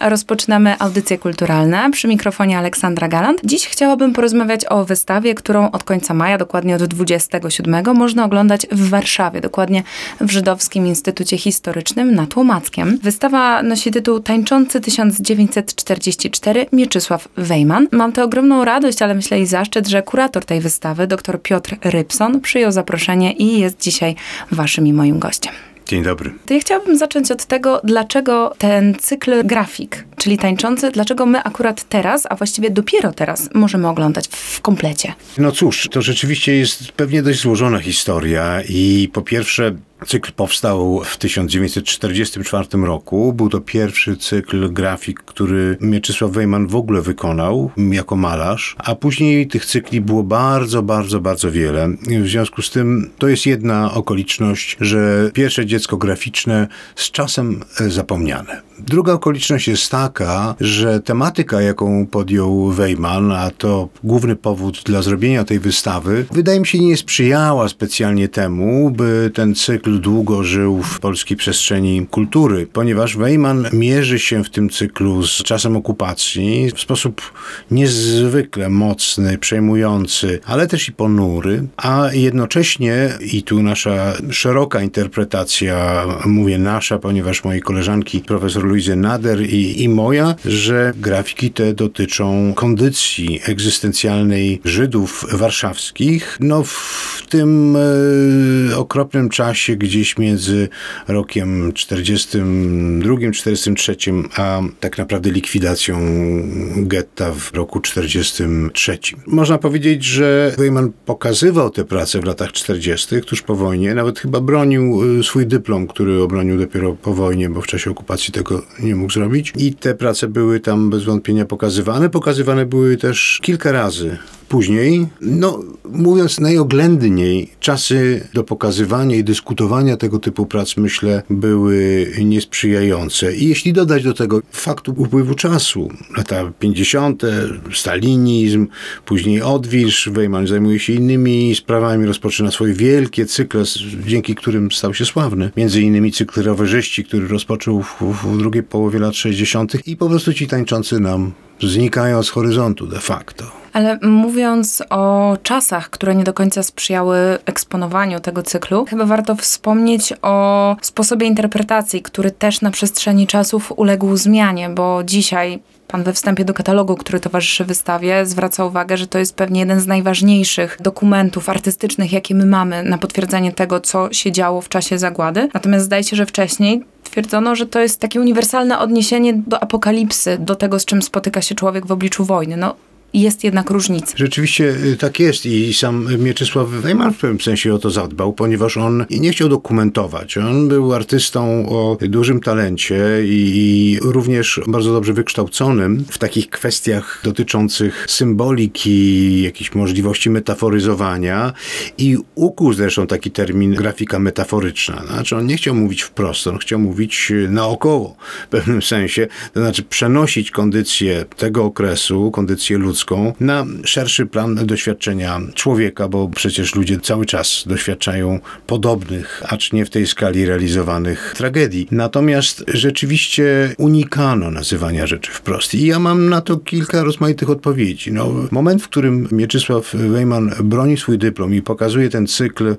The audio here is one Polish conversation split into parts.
Rozpoczynamy audycje kulturalne. Przy mikrofonie Aleksandra Galant. Dziś chciałabym porozmawiać o wystawie, którą od końca maja, dokładnie od 27, można oglądać w Warszawie, dokładnie w Żydowskim Instytucie Historycznym nad Łomackiem. Wystawa nosi tytuł Tańczący 1944 Mieczysław Wejman. Mam tę ogromną radość, ale myślę i zaszczyt, że kurator tej wystawy, dr Piotr Rybson, przyjął zaproszenie i jest dzisiaj waszym i moim gościem. Dzień dobry. To ja chciałabym zacząć od tego, dlaczego ten cykl grafik, czyli tańczący, dlaczego my akurat teraz, a właściwie dopiero teraz możemy oglądać w komplecie. No cóż, to rzeczywiście jest pewnie dość złożona historia i po pierwsze Cykl powstał w 1944 roku. Był to pierwszy cykl grafik, który Mieczysław Wejman w ogóle wykonał jako malarz, a później tych cykli było bardzo, bardzo, bardzo wiele. W związku z tym to jest jedna okoliczność, że pierwsze dziecko graficzne z czasem zapomniane. Druga okoliczność jest taka, że tematyka, jaką podjął Wejman, a to główny powód dla zrobienia tej wystawy, wydaje mi się nie sprzyjała specjalnie temu, by ten cykl długo żył w polskiej przestrzeni kultury, ponieważ Wejman mierzy się w tym cyklu z czasem okupacji w sposób niezwykle mocny, przejmujący, ale też i ponury, a jednocześnie, i tu nasza szeroka interpretacja, mówię nasza, ponieważ mojej koleżanki profesor Luizy Nader i, i moja, że grafiki te dotyczą kondycji egzystencjalnej Żydów warszawskich, no w tym e, okropnym czasie, gdzieś między rokiem 42, 43, a tak naprawdę likwidacją getta w roku 43. Można powiedzieć, że Weyman pokazywał te prace w latach 40., tuż po wojnie, nawet chyba bronił e, swój dyplom, który obronił dopiero po wojnie, bo w czasie okupacji tego nie mógł zrobić. I te prace były tam bez wątpienia pokazywane. Pokazywane były też kilka razy Później, no mówiąc najoględniej, czasy do pokazywania i dyskutowania tego typu prac, myślę, były niesprzyjające. I jeśli dodać do tego faktu upływu czasu, lata 50., stalinizm, później odwilż, Wejman zajmuje się innymi sprawami, rozpoczyna swoje wielkie cykle, dzięki którym stał się sławny. Między innymi cykl rowerzyści, który rozpoczął w, w drugiej połowie lat 60. i po prostu ci tańczący nam znikają z horyzontu de facto. Ale mówiąc o czasach, które nie do końca sprzyjały eksponowaniu tego cyklu, chyba warto wspomnieć o sposobie interpretacji, który też na przestrzeni czasów uległ zmianie, bo dzisiaj Pan we wstępie do katalogu, który towarzyszy wystawie, zwraca uwagę, że to jest pewnie jeden z najważniejszych dokumentów artystycznych, jakie my mamy na potwierdzenie tego, co się działo w czasie zagłady. Natomiast zdaje się, że wcześniej twierdzono, że to jest takie uniwersalne odniesienie do apokalipsy, do tego, z czym spotyka się człowiek w obliczu wojny. No, jest jednak różnica. Rzeczywiście y, tak jest i sam Mieczysław Wejman w pewnym sensie o to zadbał, ponieważ on nie chciał dokumentować. On był artystą o dużym talencie i również bardzo dobrze wykształconym w takich kwestiach dotyczących symboliki, jakichś możliwości metaforyzowania i ukuł zresztą taki termin grafika metaforyczna. Znaczy on nie chciał mówić wprost, on chciał mówić naokoło w pewnym sensie, to znaczy przenosić kondycję tego okresu, kondycję ludzką ludzką na szerszy plan doświadczenia człowieka, bo przecież ludzie cały czas doświadczają podobnych, acz nie w tej skali realizowanych tragedii. Natomiast rzeczywiście unikano nazywania rzeczy wprost. I ja mam na to kilka rozmaitych odpowiedzi. No, moment, w którym Mieczysław Wejman broni swój dyplom i pokazuje ten cykl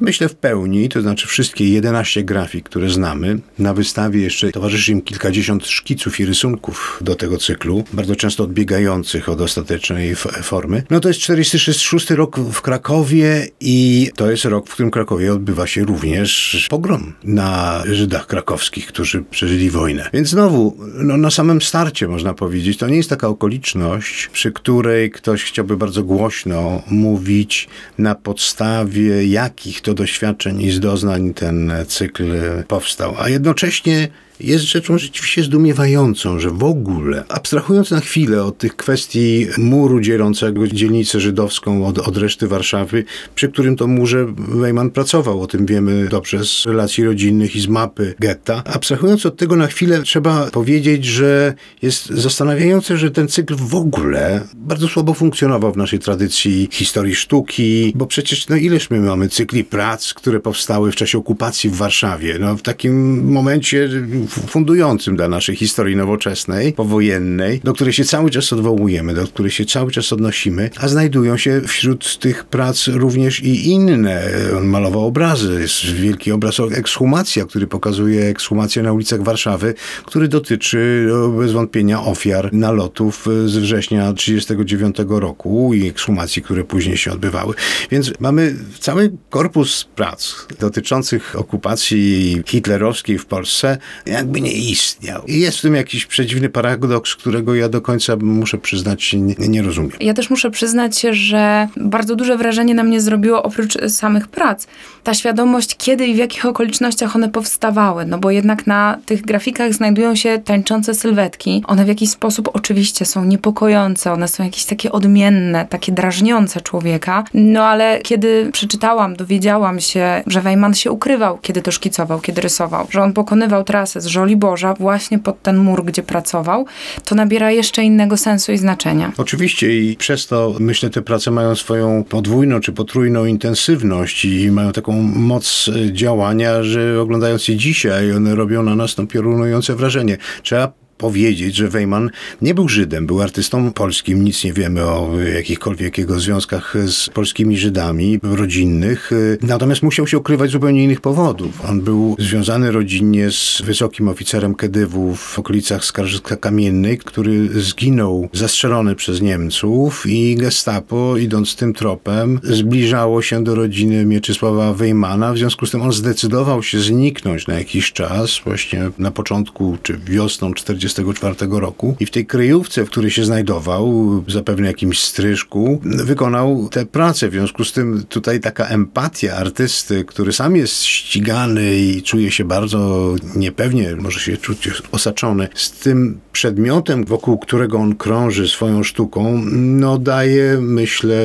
Myślę w pełni, to znaczy wszystkie 11 grafik, które znamy. Na wystawie jeszcze towarzyszy im kilkadziesiąt szkiców i rysunków do tego cyklu, bardzo często odbiegających od ostatecznej formy. No to jest 46 rok w Krakowie i to jest rok, w którym Krakowie odbywa się również pogrom na Żydach krakowskich, którzy przeżyli wojnę. Więc znowu, no na samym starcie można powiedzieć, to nie jest taka okoliczność, przy której ktoś chciałby bardzo głośno mówić na podstawie jakich to doświadczeń i z doznań ten cykl powstał. A jednocześnie jest rzeczą rzeczywiście zdumiewającą, że w ogóle, abstrahując na chwilę od tych kwestii muru dzielącego dzielnicę żydowską od, od reszty Warszawy, przy którym to murze Weyman pracował, o tym wiemy dobrze z relacji rodzinnych i z mapy getta. Abstrahując od tego na chwilę, trzeba powiedzieć, że jest zastanawiające, że ten cykl w ogóle bardzo słabo funkcjonował w naszej tradycji historii sztuki, bo przecież no ileż my mamy cykli prac, które powstały w czasie okupacji w Warszawie, no w takim momencie fundującym dla naszej historii nowoczesnej, powojennej, do której się cały czas odwołujemy, do której się cały czas odnosimy, a znajdują się wśród tych prac również i inne. On malował obrazy, jest wielki obraz Ekshumacja, który pokazuje ekshumację na ulicach Warszawy, który dotyczy bez wątpienia ofiar nalotów z września 1939 roku i ekshumacji, które później się odbywały. Więc mamy cały korpus prac dotyczących okupacji hitlerowskiej w Polsce, jakby nie istniał. I jest w tym jakiś przedziwny paradoks, którego ja do końca muszę przyznać nie, nie rozumiem. Ja też muszę przyznać, że bardzo duże wrażenie na mnie zrobiło oprócz samych prac ta świadomość, kiedy i w jakich okolicznościach one powstawały. No bo jednak na tych grafikach znajdują się tańczące sylwetki. One w jakiś sposób oczywiście są niepokojące, one są jakieś takie odmienne, takie drażniące człowieka. No ale kiedy przeczytałam, dowiedziałam się, że Wejman się ukrywał, kiedy to szkicował, kiedy rysował, że on pokonywał trasę z Żoliborza właśnie pod ten mur, gdzie pracował, to nabiera jeszcze innego sensu i znaczenia. Oczywiście i przez to myślę te prace mają swoją podwójną czy potrójną intensywność i mają taką moc działania, że oglądając je dzisiaj, one robią na nas to piorunujące wrażenie. Trzeba powiedzieć, że Weyman nie był Żydem, był artystą polskim, nic nie wiemy o jakichkolwiek jego związkach z polskimi Żydami rodzinnych, natomiast musiał się ukrywać z zupełnie innych powodów. On był związany rodzinnie z wysokim oficerem Kedywu w okolicach Skarżyska Kamiennej, który zginął zastrzelony przez Niemców i gestapo, idąc tym tropem, zbliżało się do rodziny Mieczysława Weymana, w związku z tym on zdecydował się zniknąć na jakiś czas, właśnie na początku czy wiosną 40 1944 roku i w tej kryjówce, w której się znajdował, zapewne jakimś stryżku, wykonał tę pracę. W związku z tym tutaj taka empatia artysty, który sam jest ścigany i czuje się bardzo niepewnie, może się czuć osaczony, z tym przedmiotem, wokół którego on krąży swoją sztuką, no daje, myślę,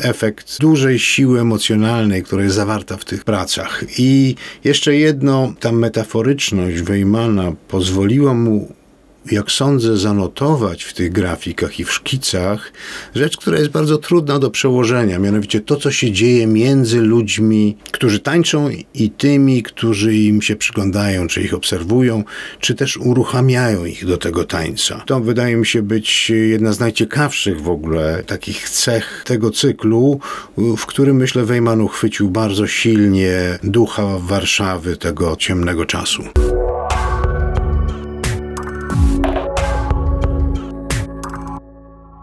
efekt dużej siły emocjonalnej, która jest zawarta w tych pracach. I jeszcze jedno, ta metaforyczność Weimana pozwoliła mu jak sądzę, zanotować w tych grafikach i w szkicach rzecz, która jest bardzo trudna do przełożenia, mianowicie to, co się dzieje między ludźmi, którzy tańczą i tymi, którzy im się przyglądają, czy ich obserwują, czy też uruchamiają ich do tego tańca. To wydaje mi się być jedna z najciekawszych w ogóle takich cech tego cyklu, w którym myślę Wejman uchwycił bardzo silnie ducha Warszawy tego ciemnego czasu.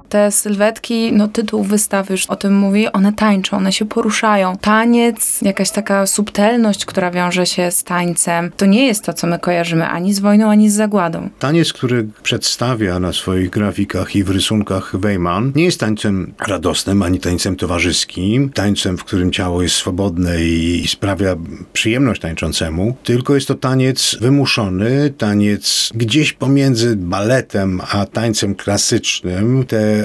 Te sylwetki, no tytuł wystawy już o tym mówi, one tańczą, one się poruszają. Taniec, jakaś taka subtelność, która wiąże się z tańcem, to nie jest to, co my kojarzymy ani z wojną, ani z zagładą. Taniec, który przedstawia na swoich grafikach i w rysunkach Weyman, nie jest tańcem radosnym, ani tańcem towarzyskim, tańcem, w którym ciało jest swobodne i sprawia przyjemność tańczącemu, tylko jest to taniec wymuszony, taniec gdzieś pomiędzy baletem a tańcem klasycznym. Te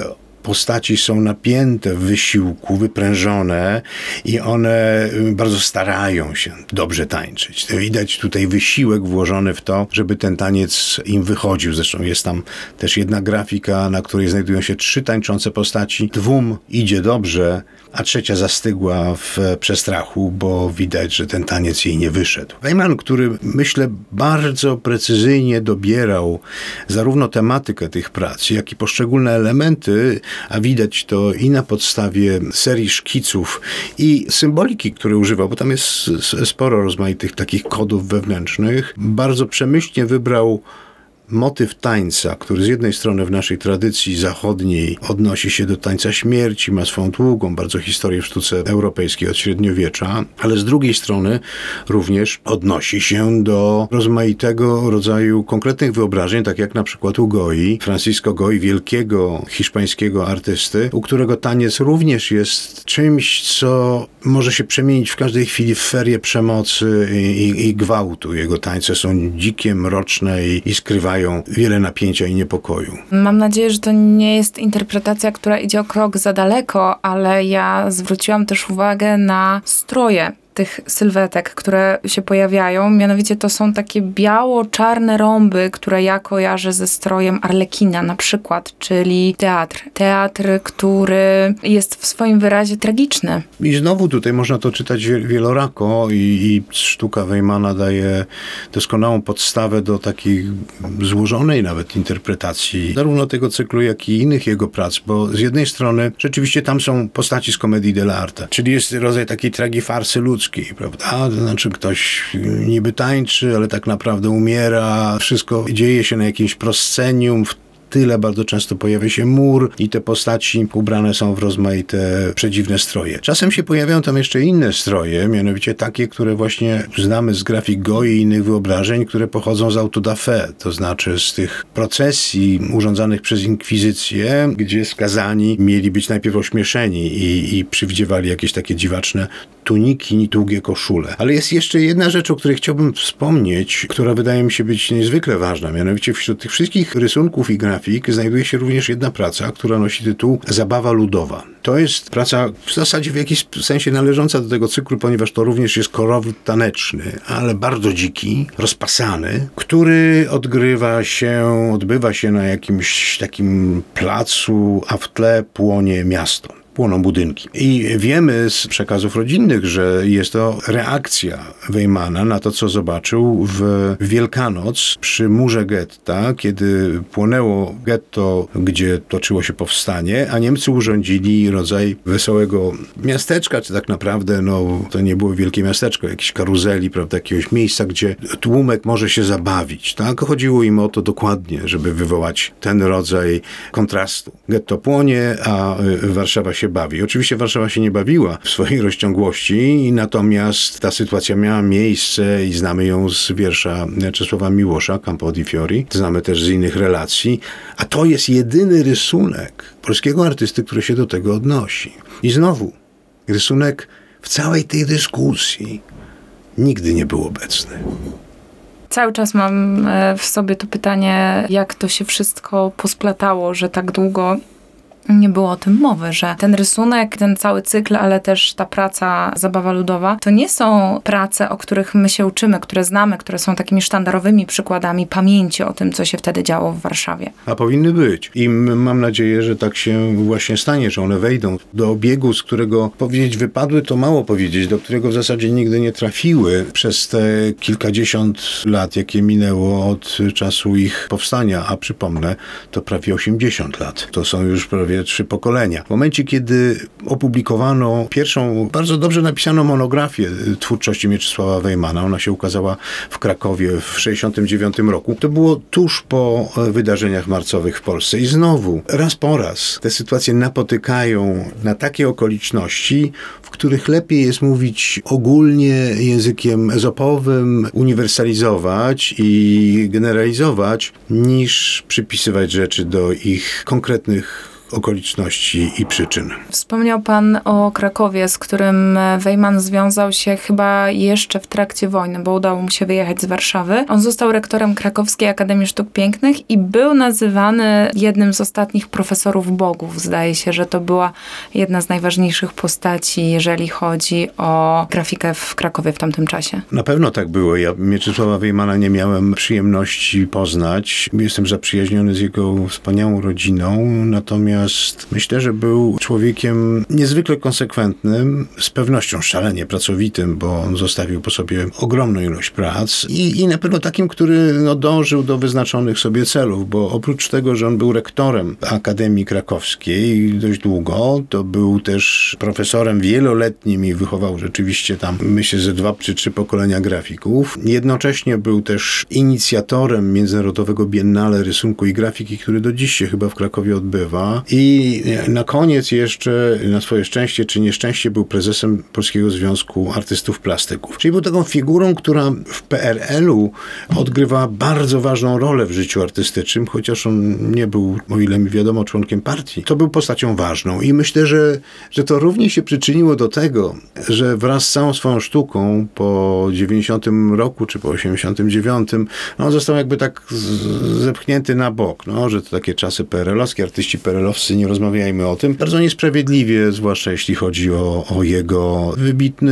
postaci są napięte w wysiłku, wyprężone i one y, bardzo starają się dobrze tańczyć. Widać tutaj wysiłek włożony w to, żeby ten taniec im wychodził. Zresztą jest tam też jedna grafika, na której znajdują się trzy tańczące postaci. Dwóm idzie dobrze, a trzecia zastygła w przestrachu, bo widać, że ten taniec jej nie wyszedł. Weyman, który myślę bardzo precyzyjnie dobierał zarówno tematykę tych prac, jak i poszczególne elementy, a widać to i na podstawie serii szkiców i symboliki, które używał, bo tam jest sporo rozmaitych takich kodów wewnętrznych, bardzo przemyślnie wybrał motyw tańca, który z jednej strony w naszej tradycji zachodniej odnosi się do tańca śmierci, ma swoją długą bardzo historię w sztuce europejskiej od średniowiecza, ale z drugiej strony również odnosi się do rozmaitego rodzaju konkretnych wyobrażeń, tak jak na przykład u Goi, Francisco Goi, wielkiego hiszpańskiego artysty, u którego taniec również jest czymś, co może się przemienić w każdej chwili w ferię przemocy i, i, i gwałtu. Jego tańce są dzikie, mroczne i, i wiele napięcia i niepokoju. Mam nadzieję, że to nie jest interpretacja, która idzie o krok za daleko, ale ja zwróciłam też uwagę na stroje tych sylwetek, które się pojawiają. Mianowicie to są takie biało-czarne rąby, które ja kojarzę ze strojem Arlekina na przykład, czyli teatr. Teatr, który jest w swoim wyrazie tragiczny. I znowu tutaj można to czytać wielorako i, i sztuka Weimana daje doskonałą podstawę do takiej złożonej nawet interpretacji zarówno tego cyklu, jak i innych jego prac, bo z jednej strony rzeczywiście tam są postaci z komedii dell'arte, czyli jest rodzaj takiej tragifarsy ludzkiej, prawda? To znaczy ktoś niby tańczy, ale tak naprawdę umiera. Wszystko dzieje się na jakimś proscenium, w tyle bardzo często pojawia się mur i te postaci ubrane są w rozmaite przedziwne stroje. Czasem się pojawiają tam jeszcze inne stroje, mianowicie takie, które właśnie znamy z grafik Goi i innych wyobrażeń, które pochodzą z autodafé, to znaczy z tych procesji urządzanych przez inkwizycję, gdzie skazani mieli być najpierw ośmieszeni i, i przywdziewali jakieś takie dziwaczne tuniki, długie koszule. Ale jest jeszcze jedna rzecz, o której chciałbym wspomnieć, która wydaje mi się być niezwykle ważna. Mianowicie wśród tych wszystkich rysunków i grafik znajduje się również jedna praca, która nosi tytuł Zabawa ludowa. To jest praca w zasadzie w jakimś sensie należąca do tego cyklu, ponieważ to również jest korowód taneczny, ale bardzo dziki, rozpasany, który odgrywa się, odbywa się na jakimś takim placu, a w tle płonie miasto płoną budynki. I wiemy z przekazów rodzinnych, że jest to reakcja Weimana na to, co zobaczył w Wielkanoc przy murze getta, kiedy płonęło getto, gdzie toczyło się powstanie, a Niemcy urządzili rodzaj wesołego miasteczka, czy tak naprawdę, no, to nie było wielkie miasteczko, jakieś karuzeli, prawda, jakiegoś miejsca, gdzie tłumek może się zabawić, tak? Chodziło im o to dokładnie, żeby wywołać ten rodzaj kontrastu. Getto płonie, a y, Warszawa się się bawi. Oczywiście Warszawa się nie bawiła w swojej rozciągłości, natomiast ta sytuacja miała miejsce i znamy ją z wiersza Czesława Miłosza, Campo di Fiori, znamy też z innych relacji, a to jest jedyny rysunek polskiego artysty, który się do tego odnosi. I znowu, rysunek w całej tej dyskusji nigdy nie był obecny. Cały czas mam e, w sobie to pytanie, jak to się wszystko posplatało, że tak długo nie było o tym mowy, że ten rysunek, ten cały cykl, ale też ta praca zabawa ludowa, to nie są prace, o których my się uczymy, które znamy, które są takimi sztandarowymi przykładami pamięci o tym, co się wtedy działo w Warszawie. A powinny być. I mam nadzieję, że tak się właśnie stanie, że one wejdą do obiegu, z którego powiedzieć wypadły, to mało powiedzieć, do którego w zasadzie nigdy nie trafiły przez te kilkadziesiąt lat, jakie minęło od czasu ich powstania. A przypomnę, to prawie 80 lat. To są już prawie trzy pokolenia. W momencie, kiedy opublikowano pierwszą, bardzo dobrze napisaną monografię twórczości Mieczysława Wejmana, ona się ukazała w Krakowie w 1969 roku, to było tuż po wydarzeniach marcowych w Polsce. I znowu, raz po raz, te sytuacje napotykają na takie okoliczności, w których lepiej jest mówić ogólnie językiem ezopowym, uniwersalizować i generalizować, niż przypisywać rzeczy do ich konkretnych okoliczności i przyczyn. Wspomniał Pan o Krakowie, z którym Wejman związał się chyba jeszcze w trakcie wojny, bo udało mu się wyjechać z Warszawy. On został rektorem Krakowskiej Akademii Sztuk Pięknych i był nazywany jednym z ostatnich profesorów bogów. Zdaje się, że to była jedna z najważniejszych postaci, jeżeli chodzi o grafikę w Krakowie w tamtym czasie. Na pewno tak było. Ja Mieczysława Wejmana nie miałem przyjemności poznać. Jestem zaprzyjaźniony z jego wspaniałą rodziną, natomiast natomiast myślę, że był człowiekiem niezwykle konsekwentnym, z pewnością szalenie pracowitym, bo on zostawił po sobie ogromną ilość prac i, i na pewno takim, który no, dążył do wyznaczonych sobie celów, bo oprócz tego, że on był rektorem Akademii Krakowskiej dość długo, to był też profesorem wieloletnim i wychował rzeczywiście tam, myślę, że dwa czy trzy pokolenia grafików. Jednocześnie był też inicjatorem Międzynarodowego Biennale Rysunku i Grafiki, który do dziś się chyba w Krakowie odbywa. I na koniec jeszcze, na swoje szczęście czy nieszczęście, był prezesem Polskiego Związku Artystów Plastyków. Czyli był taką figurą, która w PRL-u odgrywa bardzo ważną rolę w życiu artystycznym, chociaż on nie był, o ile mi wiadomo, członkiem partii. To był postacią ważną i myślę, że, że to również się przyczyniło do tego, że wraz z całą swoją sztuką po 90 roku czy po 89 no, on został jakby tak zepchnięty na bok, no, że to takie czasy PRL-owskie, artyści PRL-owscy, nie rozmawiajmy o tym. Bardzo niesprawiedliwie, zwłaszcza jeśli chodzi o, o jego wybitny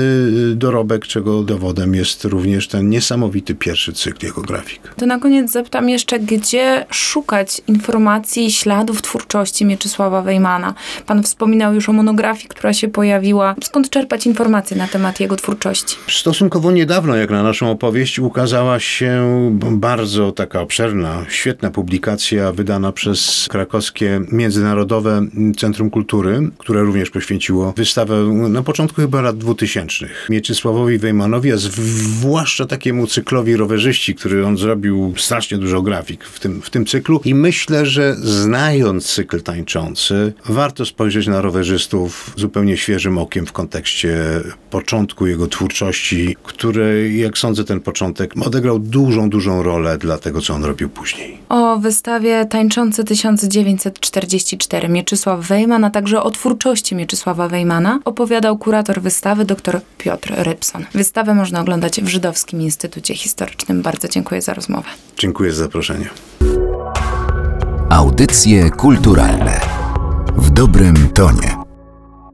y, dorobek, czego dowodem jest również ten niesamowity pierwszy cykl jego grafik. To na koniec zapytam jeszcze, gdzie szukać informacji, śladów twórczości Mieczysława Wejmana. Pan wspominał już o monografii, która się pojawiła. Skąd czerpać informacje na temat jego twórczości? Stosunkowo niedawno, jak na naszą opowieść, ukazała się bardzo taka obszerna, świetna publikacja wydana przez krakowskie Międzynarodowe Centrum Kultury, które również poświęciło wystawę na początku chyba lat 2000 Mieczysławowi Wejmanowi, a zwłaszcza takiemu cyklowi rowerzyści, który on zrobił strasznie dużo grafik w tym, w tym cyklu i myślę, że znając cykl tańczący, warto spojrzeć na rowerzystów zupełnie świeżym okiem w kontekście początku jego twórczości, który, jak sądzę, ten początek odegrał dużą, dużą rolę dla tego, co on robił później. O wystawie Tańczący 1944 Mieczysław Wejman, a także o twórczości Mieczysława Wejmana opowiadał kurator wystawy dr Piotr Rybson. Wystawę można oglądać w Żydowskim Instytucie Historycznym. Bardzo dziękuję za rozmowę. Dziękuję za zaproszenie. Audycje kulturalne w dobrym tonie.